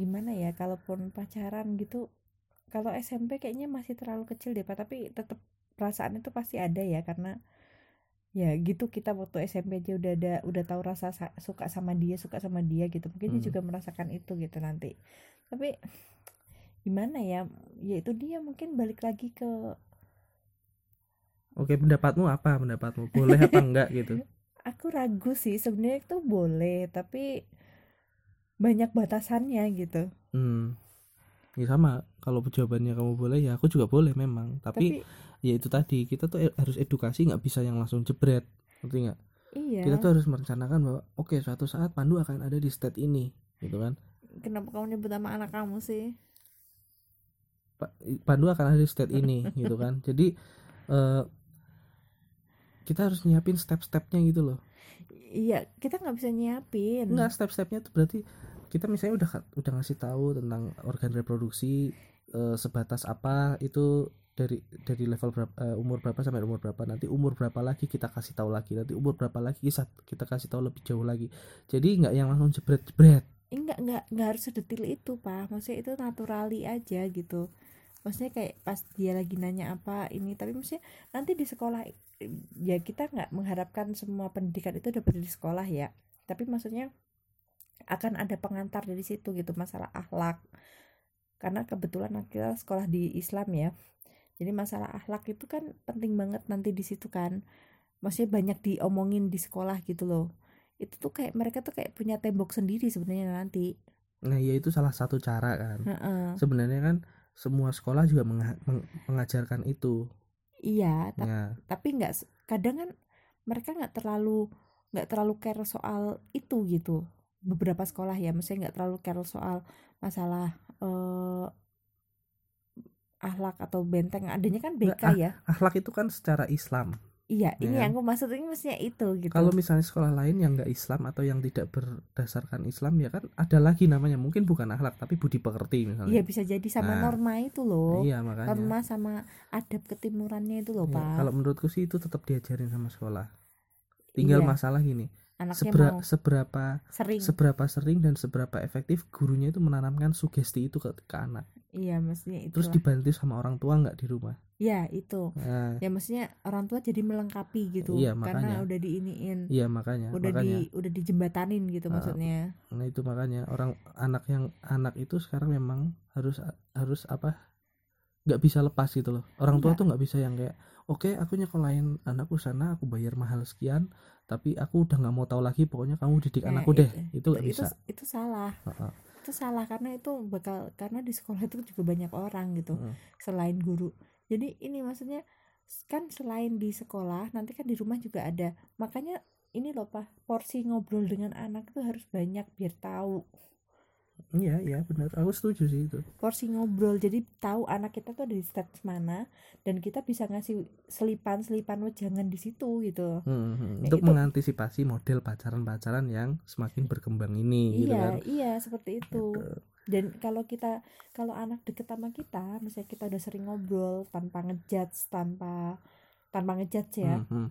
gimana ya kalaupun pacaran gitu kalau SMP kayaknya masih terlalu kecil deh pak tapi tetap perasaan itu pasti ada ya karena ya gitu kita waktu SMP aja udah ada udah tahu rasa sa- suka sama dia suka sama dia gitu mungkin dia Hmm. juga merasakan itu gitu nanti tapi gimana ya ya itu dia mungkin balik lagi ke oke pendapatmu apa? Pendapatmu? Boleh apa enggak gitu? Aku ragu sih sebenarnya itu boleh tapi banyak batasannya gitu. Hmm. Ya sama kalau jawabannya kamu boleh ya aku juga boleh memang. Tapi, tapi ya itu tadi kita tuh e- harus edukasi nggak bisa yang langsung jebret. Ngerti nggak? Iya. Kita tuh harus merencanakan bahwa oke suatu saat Pandu akan ada di state ini gitu kan? Kenapa kamu nyebut nama anak kamu sih? Pa- Pandu akan ada di state ini gitu kan? Jadi eh, kita harus nyiapin step-stepnya gitu loh. Iya kita nggak bisa nyiapin. Enggak step-stepnya tuh berarti kita misalnya udah udah ngasih tahu tentang organ reproduksi eh, sebatas apa itu dari dari level berapa eh, umur berapa sampai umur berapa. Nanti umur berapa lagi kita kasih tahu lagi. Nanti umur berapa lagi kita kita kasih tahu lebih jauh lagi. Jadi nggak yang langsung jebret jebret Eh, nggak nggak nggak harus sedetil itu pak. Maksudnya itu naturali aja gitu maksudnya kayak pas dia lagi nanya apa ini tapi maksudnya nanti di sekolah ya kita nggak mengharapkan semua pendidikan itu dapat di sekolah ya. Tapi maksudnya akan ada pengantar dari situ gitu masalah akhlak karena kebetulan kita sekolah di Islam ya. Jadi masalah akhlak itu kan penting banget nanti di situ kan. Maksudnya banyak diomongin di sekolah gitu loh. Itu tuh kayak mereka tuh kayak punya tembok sendiri sebenarnya nanti. Nah ya itu salah satu cara kan. Heeh. sebenarnya kan semua sekolah juga menga- meng- mengajarkan itu. Iya ta- ya. tapi nggak kadang kan mereka nggak terlalu nggak terlalu care soal itu gitu. Beberapa sekolah ya maksudnya nggak terlalu care soal masalah eh akhlak atau benteng. Adanya kan BK Nggak, ya. akhlak itu kan secara Islam iya Ya ini kan? yang aku maksud ini maksudnya itu gitu. Kalau misalnya sekolah lain yang nggak Islam atau yang tidak berdasarkan Islam ya kan ada lagi namanya. Mungkin bukan akhlak tapi budi pekerti misalnya. Iya bisa jadi sama Nah, norma itu loh. iya makanya. Norma sama adab ketimurannya itu loh Iya, pak. kalau menurutku sih itu tetap diajarin sama sekolah. Tinggal Iya. masalah gini anaknya sebera- mau seberapa sering. seberapa sering dan seberapa efektif gurunya itu menanamkan sugesti itu ke, ke anak. Iya maksudnya itu terus dibantu sama orang tua nggak di rumah? Ya itu. Nah, ya maksudnya orang tua jadi melengkapi gitu Iya, karena makanya. udah diiniin. Iya makanya udah makanya. di udah dijembatanin gitu Ah, maksudnya. nah itu makanya orang anak yang anak itu sekarang memang harus harus apa nggak bisa lepas gitu loh. Orang tua Nggak. tuh nggak bisa yang kayak oke aku nyekolahin anakku sana aku bayar mahal sekian tapi aku udah nggak mau tahu lagi pokoknya kamu didik Nah, anakku deh. itu- itu nggak itu bisa. itu salah. Heeh. itu salah karena itu bakal karena di sekolah itu juga banyak orang gitu Heeh. selain guru. Jadi ini maksudnya kan selain di sekolah nanti kan di rumah juga ada. Makanya ini loh pak porsi ngobrol dengan anak itu harus banyak biar tahu iya iya benar. Aku setuju sih itu. Porsi ngobrol. Jadi tahu anak kita tuh ada di stage mana dan kita bisa ngasih selipan selipan wejangan di situ gitu. Hmm, hmm. Untuk itu- mengantisipasi model pacaran-pacaran yang semakin berkembang ini gitu iya kan. iya seperti itu. Gitu. dan kalau kita kalau anak deket sama kita misalnya kita udah sering ngobrol tanpa ngejudge tanpa tanpa ngejudge ya. Hmm, hmm.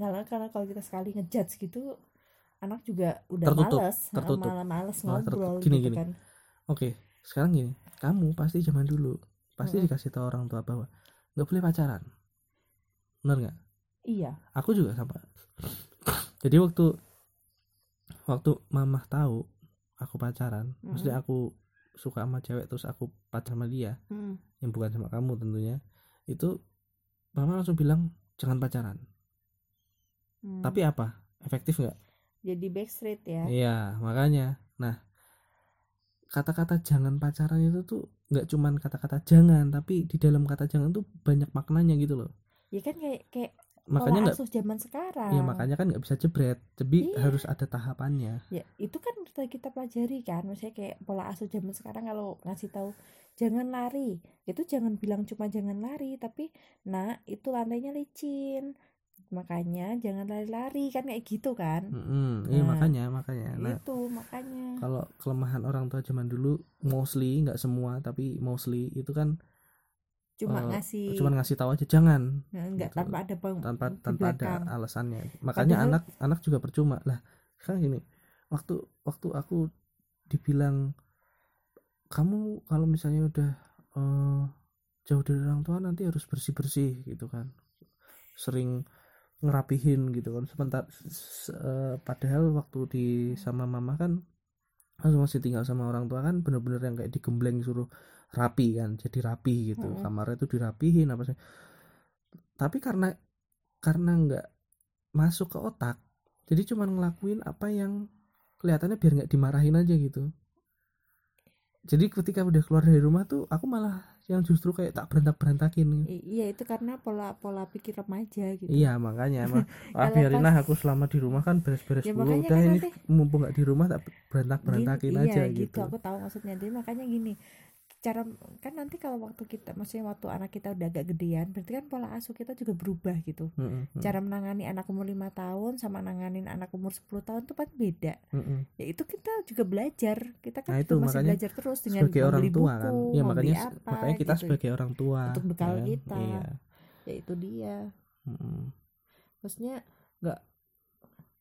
karena karena kalau kita sekali ngejudge gitu anak juga udah Tertutup, males tertutup. malah males Malah tertutup. ngobrol Gini, gitu gini. kan Oke, sekarang gini, kamu pasti zaman dulu pasti Mm-mm. dikasih tahu orang tua bahwa nggak boleh pacaran, benar nggak? iya Aku juga sama. Jadi waktu waktu mamah tahu aku pacaran, maksudnya aku suka sama cewek terus aku pacar sama dia, Mm. yang bukan sama kamu tentunya, itu mama langsung bilang jangan pacaran. Hmm. Tapi apa? Efektif nggak? Jadi backstreet ya Iya, makanya. Nah, kata-kata jangan pacaran itu tuh nggak cuman kata-kata jangan, tapi di dalam kata jangan tuh banyak maknanya gitu loh. ya kan kayak kayak Makanya nggak, zaman sekarang ya makanya kan nggak bisa jebret, tapi Iya. harus ada tahapannya. ya itu kan kita kita pelajari kan maksudnya kayak pola asuh zaman sekarang kalau ngasih tahu jangan lari itu jangan bilang cuma jangan lari tapi nah itu lantainya licin makanya jangan lari-lari kan kayak gitu kan? Mm-mm, iya Nah, makanya makanya. Nah, itu makanya. kalau kelemahan orang tua zaman dulu mostly nggak semua, tapi mostly itu kan cuma eh, ngasih cuman ngasih tahu aja jangan. Nah, enggak gitu. tanpa ada peng- tanpa tanpa ada alasannya. Makanya Padahal- anak anak juga percuma. Lah sekarang gini waktu waktu aku dibilang kamu kalau misalnya udah eh, jauh dari orang tua nanti harus bersih bersih gitu kan. Sering ngerapihin gitu kan. Sebentar s- eh, padahal waktu di sama mama kan aku masih tinggal sama orang tua kan bener-bener yang kayak digembleng suruh rapi kan jadi rapi gitu. Mm-mm. kamarnya itu dirapihin apa sih. Tapi karena karena nggak masuk ke otak jadi cuman ngelakuin apa yang kelihatannya biar nggak dimarahin aja gitu. Jadi ketika udah keluar dari rumah tuh aku malah yang justru kayak tak berantak berantakin I- iya itu karena pola pola pikir remaja gitu. Iya makanya emang. Ah biarin lah aku selama di rumah kan beres-beres Ya, dulu. udah kan ini nanti- mumpung nggak di rumah tak berantak berantakin Gini- aja iya, gitu, aku tahu maksudnya. Jadi makanya gini cara kan nanti kalau waktu kita maksudnya waktu anak kita udah agak gedean berarti kan pola asuh kita juga berubah gitu mm, cara menangani anak umur lima tahun sama nanganin anak umur 10 tahun tuh kan beda mm-mm. ya itu kita juga belajar kita kan Nah, itu masih makanya belajar terus dengan sebagai orang tua buku kan ya makanya apa makanya kita gitu. sebagai orang tua Untuk bekal ya kita. iya ya itu dia Mm-mm. maksudnya nggak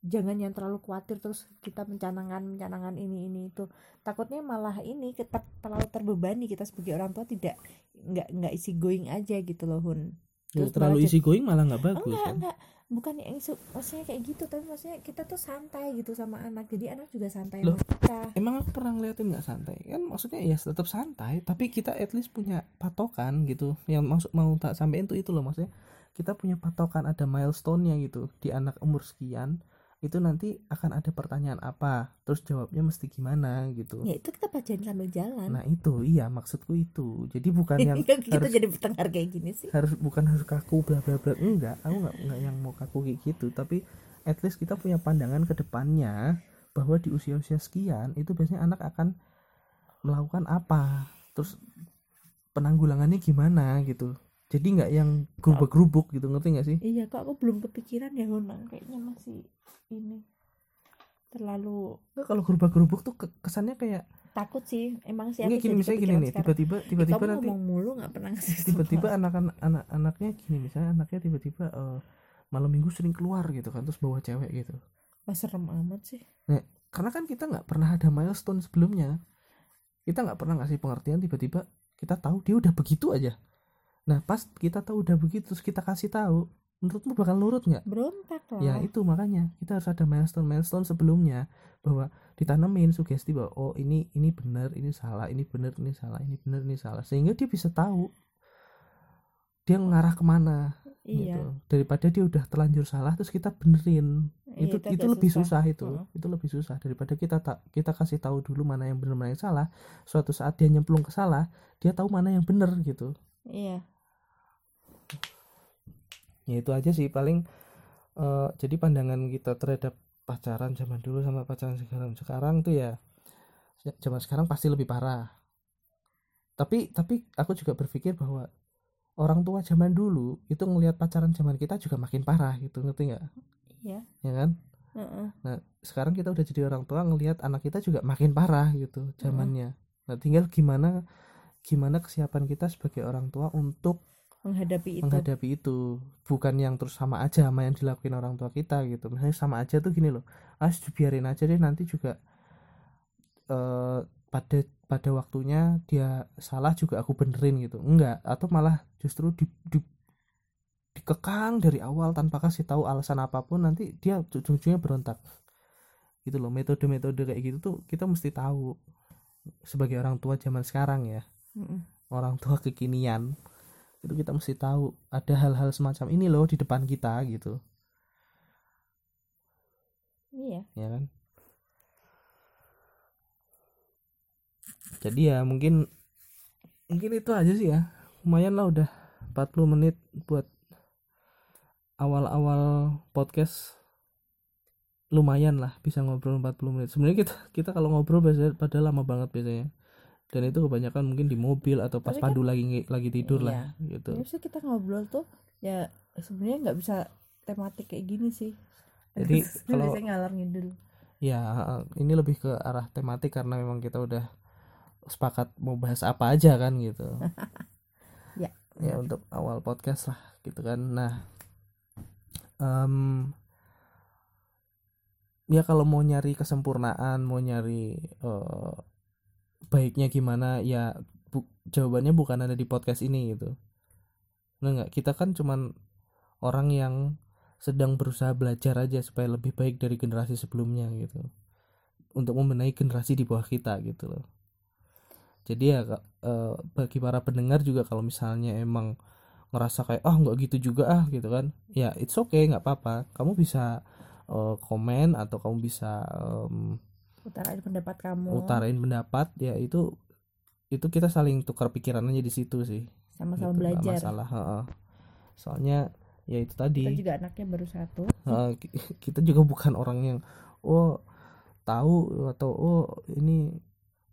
jangan yang terlalu khawatir terus kita mencanangkan mencanangkan ini ini itu. Takutnya malah ini kita terlalu terbebani kita sebagai orang tua tidak nggak nggak isi going aja gitu loh hun. Ya, Terus terlalu isi going malah nggak bagus enggak kan enggak. Bukan yang isu maksudnya kayak gitu tapi maksudnya kita tuh santai gitu sama anak. Jadi anak juga santai Loh. sama kita. emang aku pernah ngeliatin nggak santai? Kan maksudnya ya tetap santai tapi kita at least punya patokan gitu. Yang maksud mau tak sampein tuh itu loh maksudnya. Kita punya patokan ada milestone-nya gitu di anak umur sekian itu nanti akan ada pertanyaan apa terus jawabnya mesti gimana gitu. Ya itu kita pelajarin sambil jalan. Nah itu iya maksudku itu. Jadi bukan yang kita harus jadi bertengkar kayak gini sih. harus bukan harus kaku bla bla bla enggak. Aku nggak nggak yang mau kaku kayak gitu. Tapi at least kita punya pandangan ke depannya bahwa di usia-usia sekian itu biasanya anak akan melakukan apa terus penanggulangannya gimana gitu jadi nggak yang gerubuk-gerubuk gitu ngerti nggak sih? Iya kok aku belum kepikiran ya Honang kayaknya masih ini terlalu Nggak, kalau gerubuk-gerubuk tuh ke- kesannya kayak takut sih emang sih aku gini misalnya gini nih tiba-tiba tiba-tiba kamu nanti mulu nggak pernah tiba-tiba solusi. anak-anak anak anaknya gini misalnya anaknya tiba-tiba eh, malam minggu sering keluar gitu kan terus bawa cewek gitu. Wah, serem amat sih. Karena kan kita nggak pernah ada milestone sebelumnya. Kita nggak pernah ngasih pengertian tiba-tiba kita tahu dia udah begitu aja nah pas kita tahu udah begitu terus kita kasih tahu menurutmu bakal nurut nggak? Berontak lah. Ya itu makanya kita harus ada milestone milestone sebelumnya bahwa ditanemin sugesti bahwa oh ini ini benar ini salah ini benar ini salah ini benar ini salah. Sehingga dia bisa tahu dia mengarah ke mana iya. Gitu daripada dia udah terlanjur salah terus kita benerin. Iya, itu itu, lebih susah, itu. Heeh. itu lebih susah. Daripada kita tak kita kasih tahu dulu mana yang benar mana yang salah suatu saat dia nyemplung ke salah dia tahu mana yang benar gitu. Iya ya itu aja sih paling eh, jadi pandangan kita terhadap pacaran zaman dulu sama pacaran sekarang. Sekarang tuh ya zaman sekarang pasti lebih parah. Tapi tapi aku juga berpikir bahwa orang tua zaman dulu itu ngelihat pacaran zaman kita juga makin parah gitu ngerti nggak? Iya. Ya kan? Heeh. sekarang kita udah jadi orang tua ngelihat anak kita juga makin parah gitu zamannya. Nah tinggal gimana gimana kesiapan kita sebagai orang tua untuk menghadapi itu. Menghadapi itu. Bukan yang terus sama aja sama yang dilakuin orang tua kita gitu. Misalnya sama aja tuh gini loh. Ah biarin aja deh nanti juga eh pada pada waktunya dia salah juga aku benerin gitu. Enggak. Atau malah justru di, di dikekang dari awal tanpa kasih tahu alasan apa pun nanti dia ujung-ujungnya berontak. Gitu loh. Metode-metode kayak gitu tuh kita mesti tahu sebagai orang tua zaman sekarang ya. Heeh. orang tua kekinian itu kita mesti tahu ada hal-hal semacam ini loh di depan kita gitu. Iya. Ya kan? Jadi ya mungkin mungkin itu aja sih ya. Lumayan lah udah 40 menit buat awal-awal podcast. Lumayan lah bisa ngobrol 40 menit. Sebenarnya kita kita kalau ngobrol biasanya pada lama banget biasanya dan itu kebanyakan mungkin di mobil atau pas Tapi kan- pandu lagi lagi tidur Iya. lah gitu ya bisa kita ngobrol tuh ya sebenarnya nggak bisa tematik kayak gini sih Jadi, kalau- biasanya ngalor ngidul Ya, ini lebih ke arah tematik karena memang kita udah sepakat mau bahas apa aja kan gitu. Ya, Ya untuk awal podcast lah gitu kan. Nah, em, ya kalau mau nyari kesempurnaan, mau nyari eh, baiknya gimana, ya bu- jawabannya bukan ada di podcast ini gitu. Bener nggak? Kita kan cuman orang yang sedang berusaha belajar aja supaya lebih baik dari generasi sebelumnya gitu untuk membenahi generasi di bawah kita gitu loh jadi ya eh, bagi para pendengar juga kalau misalnya emang ngerasa kayak ah nggak gitu juga ah gitu kan ya it's okay nggak apa-apa kamu bisa eh, komen atau kamu bisa em, utarain pendapat kamu. Utarain pendapat ya itu itu kita saling tukar pikiran aja di situ sih. Sama-sama Gitu, belajar. masalah heeh. soalnya ya itu tadi. Kita juga anaknya baru satu. Ki- kita juga bukan orang yang oh tahu atau oh ini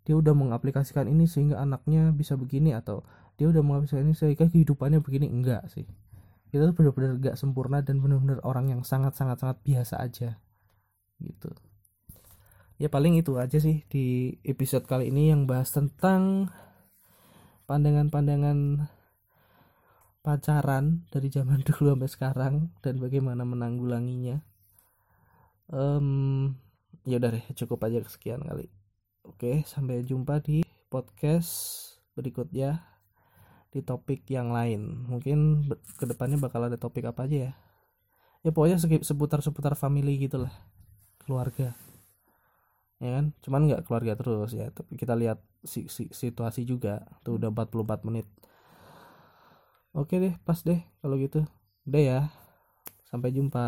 dia udah mengaplikasikan ini sehingga anaknya bisa begini atau dia udah mengaplikasikan ini sehingga kehidupannya begini. Enggak sih. Kita tuh benar-benar gak sempurna dan benar-benar orang yang sangat sangat sangat biasa aja. Gitu ya paling itu aja sih di episode kali ini yang bahas tentang pandangan-pandangan pacaran dari zaman dulu sampai sekarang dan bagaimana menanggulanginya. Em, ya udah deh, cukup aja sekian kali. Oke, sampai jumpa di podcast berikutnya di topik yang lain. Mungkin ke depannya bakal ada topik apa aja ya. Ya pokoknya seputar-seputar family gitulah, keluarga. Ya kan? Cuman nggak keluarga terus ya, tapi kita lihat si, si- situasi juga. Tuh udah 44 menit. Oke deh, pas deh kalau gitu. Udah ya. Sampai jumpa.